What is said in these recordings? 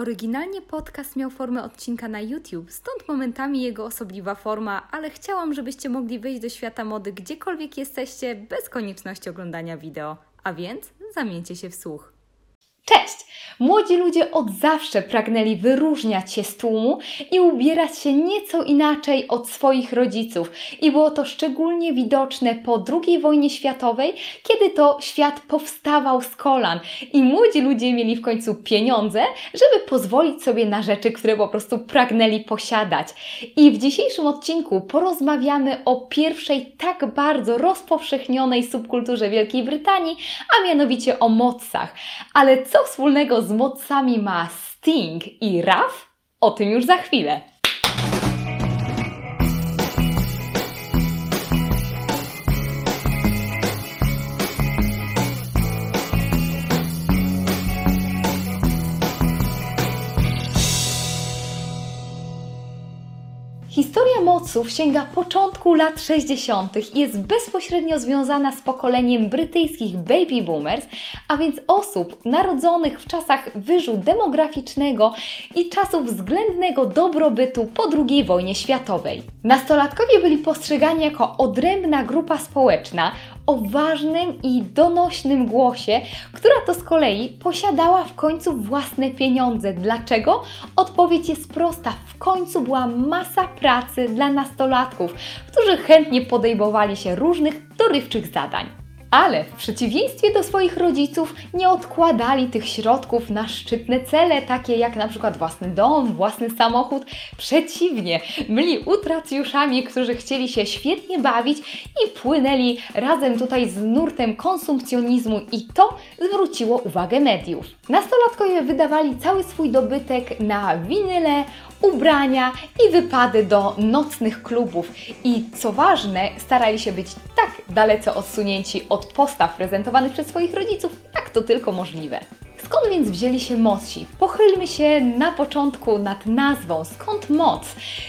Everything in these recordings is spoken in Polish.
Oryginalnie podcast miał formę odcinka na YouTube, stąd momentami jego osobliwa forma, ale chciałam, żebyście mogli wejść do świata mody gdziekolwiek jesteście, bez konieczności oglądania wideo. A więc zamieńcie się w słuch. Cześć! Młodzi ludzie od zawsze pragnęli wyróżniać się z tłumu i ubierać się nieco inaczej od swoich rodziców. I było to szczególnie widoczne po II wojnie światowej, kiedy to świat powstawał z kolan i młodzi ludzie mieli w końcu pieniądze, żeby pozwolić sobie na rzeczy, które po prostu pragnęli posiadać. I w dzisiejszym odcinku porozmawiamy o pierwszej tak bardzo rozpowszechnionej subkulturze Wielkiej Brytanii, a mianowicie o modsach. Ale co wspólnego z modsami ma Sting i Raf? O tym już za chwilę. Historia moców sięga początku lat 60. i jest bezpośrednio związana z pokoleniem brytyjskich baby boomers, a więc osób narodzonych w czasach wyżu demograficznego i czasów względnego dobrobytu po II wojnie światowej. Nastolatkowie byli postrzegani jako odrębna grupa społeczna o ważnym i donośnym głosie, która to z kolei posiadała w końcu własne pieniądze. Dlaczego? Odpowiedź jest prosta. W końcu była masa pracy dla nastolatków, którzy chętnie podejmowali się różnych dorywczych zadań. Ale w przeciwieństwie do swoich rodziców nie odkładali tych środków na szczytne cele, takie jak na przykład własny dom, własny samochód. Przeciwnie, byli utracjuszami, którzy chcieli się świetnie bawić i płynęli razem tutaj z nurtem konsumpcjonizmu i to zwróciło uwagę mediów. Nastolatkowie wydawali cały swój dobytek na winyle, ubrania i wypady do nocnych klubów. I co ważne, starali się być tak dalece odsunięci od postaw prezentowanych przez swoich rodziców, jak to tylko możliwe. Skąd więc wzięli się moci? Pochylmy się na początku nad nazwą. Skąd moc?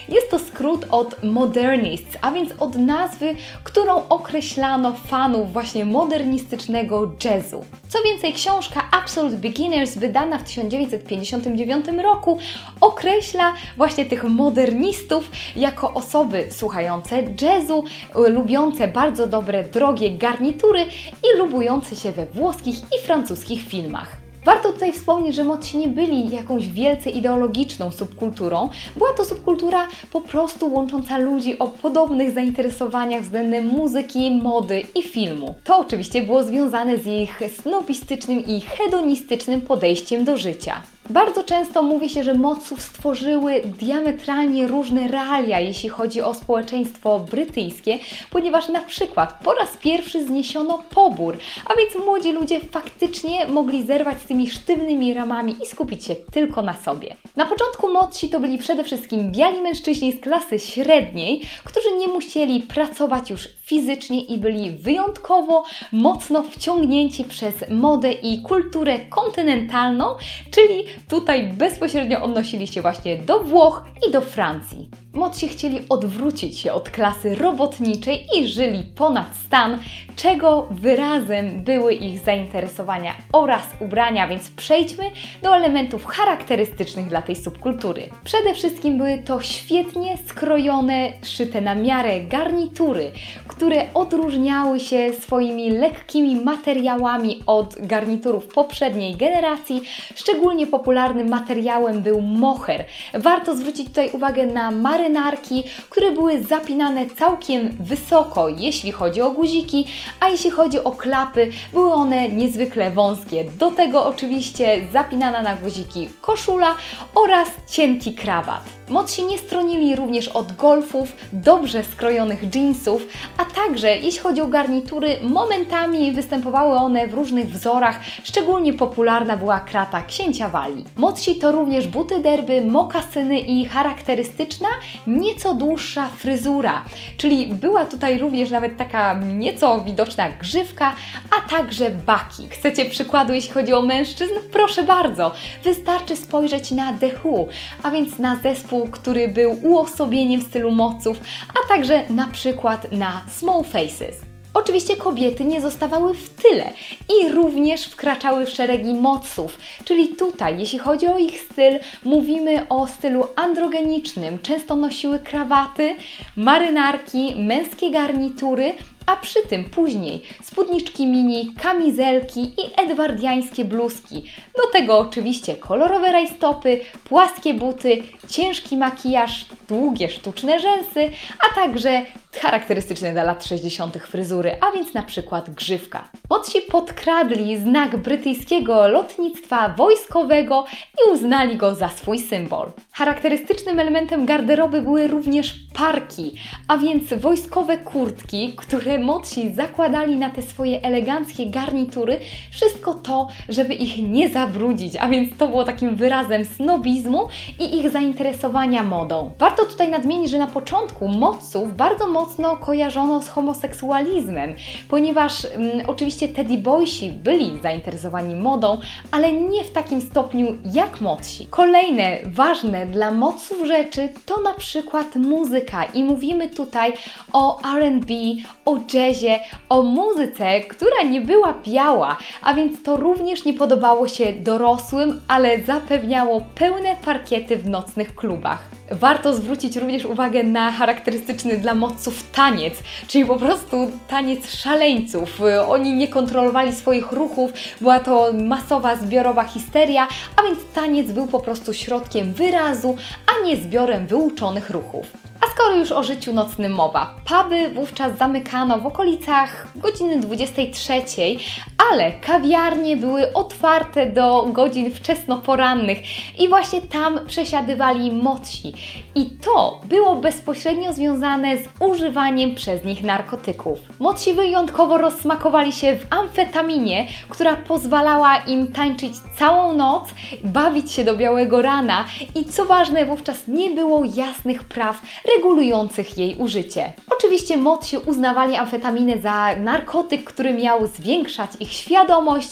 Jest to skrót od modernists, a więc od nazwy, którą określano fanów właśnie modernistycznego jazzu. Co więcej, książka Absolute Beginners, wydana w 1959 roku, określa właśnie tych modernistów jako osoby słuchające jazzu, lubiące bardzo dobre, drogie garnitury i lubujące się we włoskich i francuskich filmach. Warto tutaj wspomnieć, że modci nie byli jakąś wielce ideologiczną subkulturą. Była to subkultura po prostu łącząca ludzi o podobnych zainteresowaniach względem muzyki, mody i filmu. To oczywiście było związane z ich snobistycznym i hedonistycznym podejściem do życia. Bardzo często mówi się, że moców stworzyły diametralnie różne realia, jeśli chodzi o społeczeństwo brytyjskie, ponieważ na przykład po raz pierwszy zniesiono pobór, a więc młodzi ludzie faktycznie mogli zerwać z tymi sztywnymi ramami i skupić się tylko na sobie. Na początku młodsi to byli przede wszystkim biali mężczyźni z klasy średniej, którzy nie musieli pracować już fizycznie i byli wyjątkowo mocno wciągnięci przez modę i kulturę kontynentalną, czyli tutaj bezpośrednio odnosili się właśnie do Włoch i do Francji. Młodsi chcieli odwrócić się od klasy robotniczej i żyli ponad stan, czego wyrazem były ich zainteresowania oraz ubrania, więc przejdźmy do elementów charakterystycznych dla tej subkultury. Przede wszystkim były to świetnie skrojone, szyte na miarę garnitury, które odróżniały się swoimi lekkimi materiałami od garniturów poprzedniej generacji. Szczególnie popularnym materiałem był moher. Warto zwrócić tutaj uwagę na marynarki, które były zapinane całkiem wysoko, jeśli chodzi o guziki, a jeśli chodzi o klapy, były one niezwykle wąskie. Do tego oczywiście zapinana na guziki koszula oraz cienki krawat. Młodsi nie stronili również od golfów, dobrze skrojonych jeansów, a także jeśli chodzi o garnitury, momentami występowały one w różnych wzorach, szczególnie popularna była krata księcia Wali. Młodsi to również buty derby, mokasyny i charakterystyczna, nieco dłuższa fryzura, czyli była tutaj również nawet taka nieco widoczna grzywka, a także baki. Chcecie przykładu jeśli chodzi o mężczyzn? Proszę bardzo, wystarczy spojrzeć na The Who, a więc na zespół który był uosobieniem stylu moców, a także na przykład na Small Faces. Oczywiście kobiety nie zostawały w tyle i również wkraczały w szeregi moców, czyli tutaj, jeśli chodzi o ich styl, mówimy o stylu androgenicznym. Często nosiły krawaty, marynarki, męskie garnitury, a przy tym później spódniczki mini, kamizelki i edwardiańskie bluzki. Do tego oczywiście kolorowe rajstopy, płaskie buty, ciężki makijaż, długie sztuczne rzęsy, a także charakterystyczne dla lat 60. fryzury, a więc na przykład grzywka. Młodsi podkradli znak brytyjskiego lotnictwa wojskowego i uznali go za swój symbol. Charakterystycznym elementem garderoby były również parki, a więc wojskowe kurtki, które młodsi zakładali na te swoje eleganckie garnitury. Wszystko to, żeby ich nie zabrudzić, a więc to było takim wyrazem snobizmu i ich zainteresowania modą. Warto tutaj nadmienić, że na początku moców bardzo mocno kojarzono z homoseksualizmem, ponieważ mm, oczywiście Teddy Boysi byli zainteresowani modą, ale nie w takim stopniu jak młodsi. Kolejne ważne dla moców rzeczy to na przykład muzyka i mówimy tutaj o R&B, o jazzie, o muzyce, która nie była biała, a więc to również nie podobało się dorosłym, ale zapewniało pełne parkiety w nocnych klubach. Warto zwrócić również uwagę na charakterystyczny dla moców taniec, czyli po prostu taniec szaleńców. Oni nie kontrolowali swoich ruchów, była to masowa, zbiorowa histeria, a więc taniec był po prostu środkiem wyrazu, a nie zbiorem wyuczonych ruchów. A skoro już o życiu nocnym mowa, puby wówczas zamykano w okolicach godziny 23, ale kawiarnie były otwarte do godzin wczesnoporannych i właśnie tam przesiadywali młodsi. I to było bezpośrednio związane z używaniem przez nich narkotyków. Młodsi wyjątkowo rozsmakowali się w amfetaminie, która pozwalała im tańczyć całą noc, bawić się do białego rana i co ważne, wówczas nie było jasnych praw regulujących jej użycie. Oczywiście młodsi uznawali amfetaminę za narkotyk, który miał zwiększać ich świadomość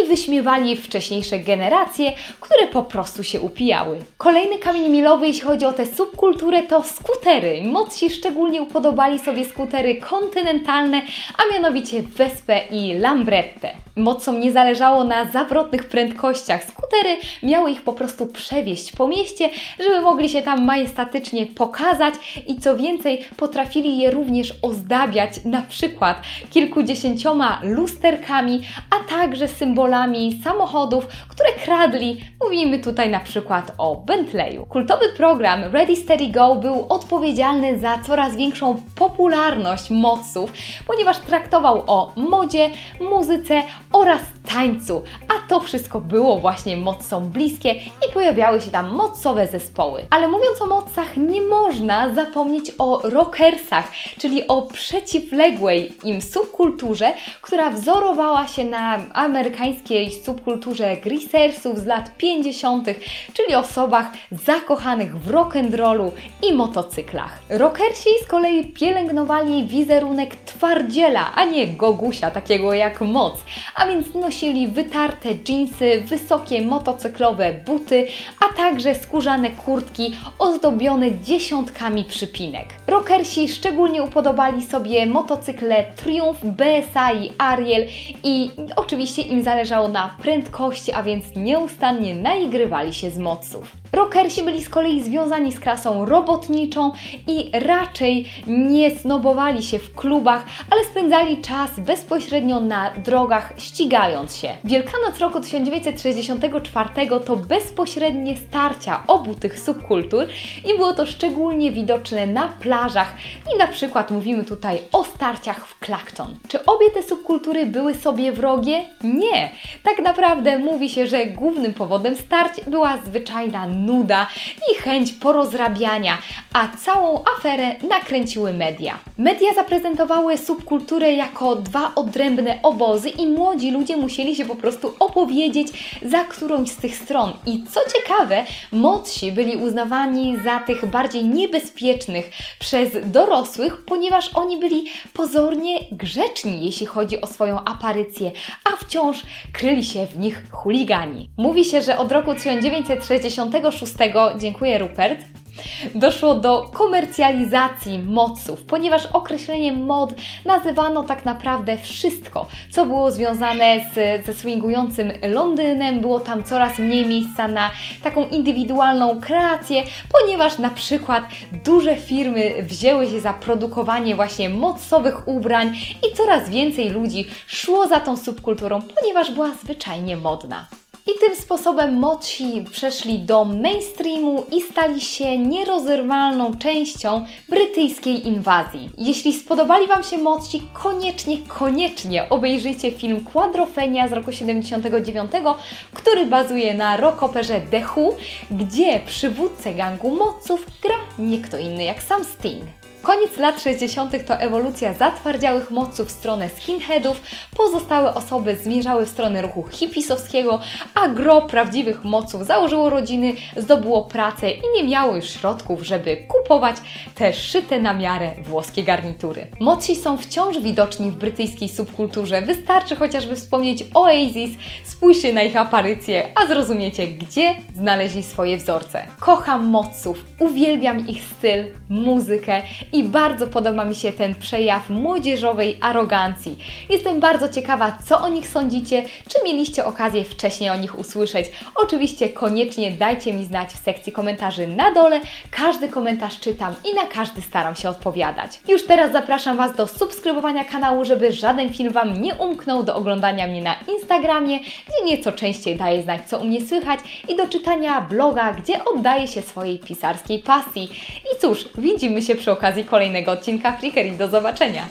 i wyśmiewali wcześniejsze generacje, które po prostu się upijały. Kolejny kamień milowy, jeśli chodzi o tę subkulturę, to skutery. Młodsi szczególnie upodobali sobie skutery kontynentalne, a mianowicie Vespę i Lambrette. Mocom nie zależało na zawrotnych prędkościach. Skutery miały ich po prostu przewieźć po mieście, żeby mogli się tam majestatycznie pokazać i co więcej, potrafili je również ozdabiać na przykład kilkudziesięcioma lusterkami, a także symbolami samochodów, które kradli. Mówimy tutaj na przykład o Bentleyu. Kultowy program Ready Steady Go był odpowiedzialny za coraz większą popularność moców, ponieważ traktował o modzie, muzyce oraz tańcu, a to wszystko było właśnie mocą bliskie i pojawiały się tam mocowe zespoły. Ale mówiąc o mocach, nie można zapomnieć o rockersach, czyli o przeciwległej im subkulturze, która wzorowała się na amerykańskiej subkulturze greasersów z lat 50., czyli osobach zakochanych w rock'n'rollu i motocyklach. Rockersi z kolei pielęgnowali wizerunek twardziela, a nie gogusia takiego jak moc, a więc nosili wytarte dżinsy, wysokie motocyklowe buty, a także skórzane kurtki ozdobione dziesiątkami przypinek. Rockersi szczególnie upodobali sobie motocykle Triumph, BSA i Ariel i oczywiście im zależało na prędkości, a więc nieustannie naigrywali się z moców. Rockersi byli z kolei związani z klasą robotniczą i raczej nie snobowali się w klubach, ale spędzali czas bezpośrednio na drogach, ścigając się. Wielkanoc roku 1964 to bezpośrednie starcia obu tych subkultur i było to szczególnie widoczne na plażach i na przykład mówimy tutaj o starciach w Clacton. Czy obie te subkultury były sobie wrogie? Nie! Tak naprawdę mówi się, że głównym powodem starć była zwyczajna nuda i chęć porozrabiania, a całą aferę nakręciły media. Media zaprezentowały subkulturę jako dwa odrębne obozy i młodzi ludzie musieli się po prostu opowiedzieć za którąś z tych stron. I co ciekawe, młodsi byli uznawani za tych bardziej niebezpiecznych przez dorosłych, ponieważ oni byli pozornie grzeczni, jeśli chodzi o swoją aparycję, a wciąż kryli się w nich chuligani. Mówi się, że od roku 1966, dziękuję Rupert, Doszło do komercjalizacji moców, ponieważ określeniem mod nazywano tak naprawdę wszystko, co było związane z, ze swingującym Londynem. Było tam coraz mniej miejsca na taką indywidualną kreację, ponieważ na przykład duże firmy wzięły się za produkowanie właśnie mocowych ubrań i coraz więcej ludzi szło za tą subkulturą, ponieważ była zwyczajnie modna. I tym sposobem moci przeszli do mainstreamu i stali się nierozerwalną częścią brytyjskiej inwazji. Jeśli spodobali Wam się moci, koniecznie, koniecznie obejrzyjcie film Quadrofenia z roku 79, który bazuje na rockoperze The Who, gdzie przywódcę gangu moców gra nie kto inny jak sam Sting. Koniec lat 60. to ewolucja zatwardziałych moców w stronę skinheadów, pozostałe osoby zmierzały w stronę ruchu hipisowskiego, a gro prawdziwych moców założyło rodziny, zdobyło pracę i nie miało już środków, żeby kupować te szyte na miarę włoskie garnitury. Moci są wciąż widoczni w brytyjskiej subkulturze, wystarczy chociażby wspomnieć Oasis, spójrzcie na ich aparycje, a zrozumiecie, gdzie znaleźli swoje wzorce. Kocham moców, uwielbiam ich styl, muzykę i bardzo podoba mi się ten przejaw młodzieżowej arogancji. Jestem bardzo ciekawa, co o nich sądzicie, czy mieliście okazję wcześniej o nich usłyszeć. Oczywiście koniecznie dajcie mi znać w sekcji komentarzy na dole. Każdy komentarz czytam i na każdy staram się odpowiadać. Już teraz zapraszam Was do subskrybowania kanału, żeby żaden film Wam nie umknął, do oglądania mnie na Instagramie, gdzie nieco częściej daję znać, co u mnie słychać i do czytania bloga, gdzie oddaję się swojej pisarskiej pasji. I cóż, widzimy się przy okazji kolejnego odcinka Flickery. Do zobaczenia!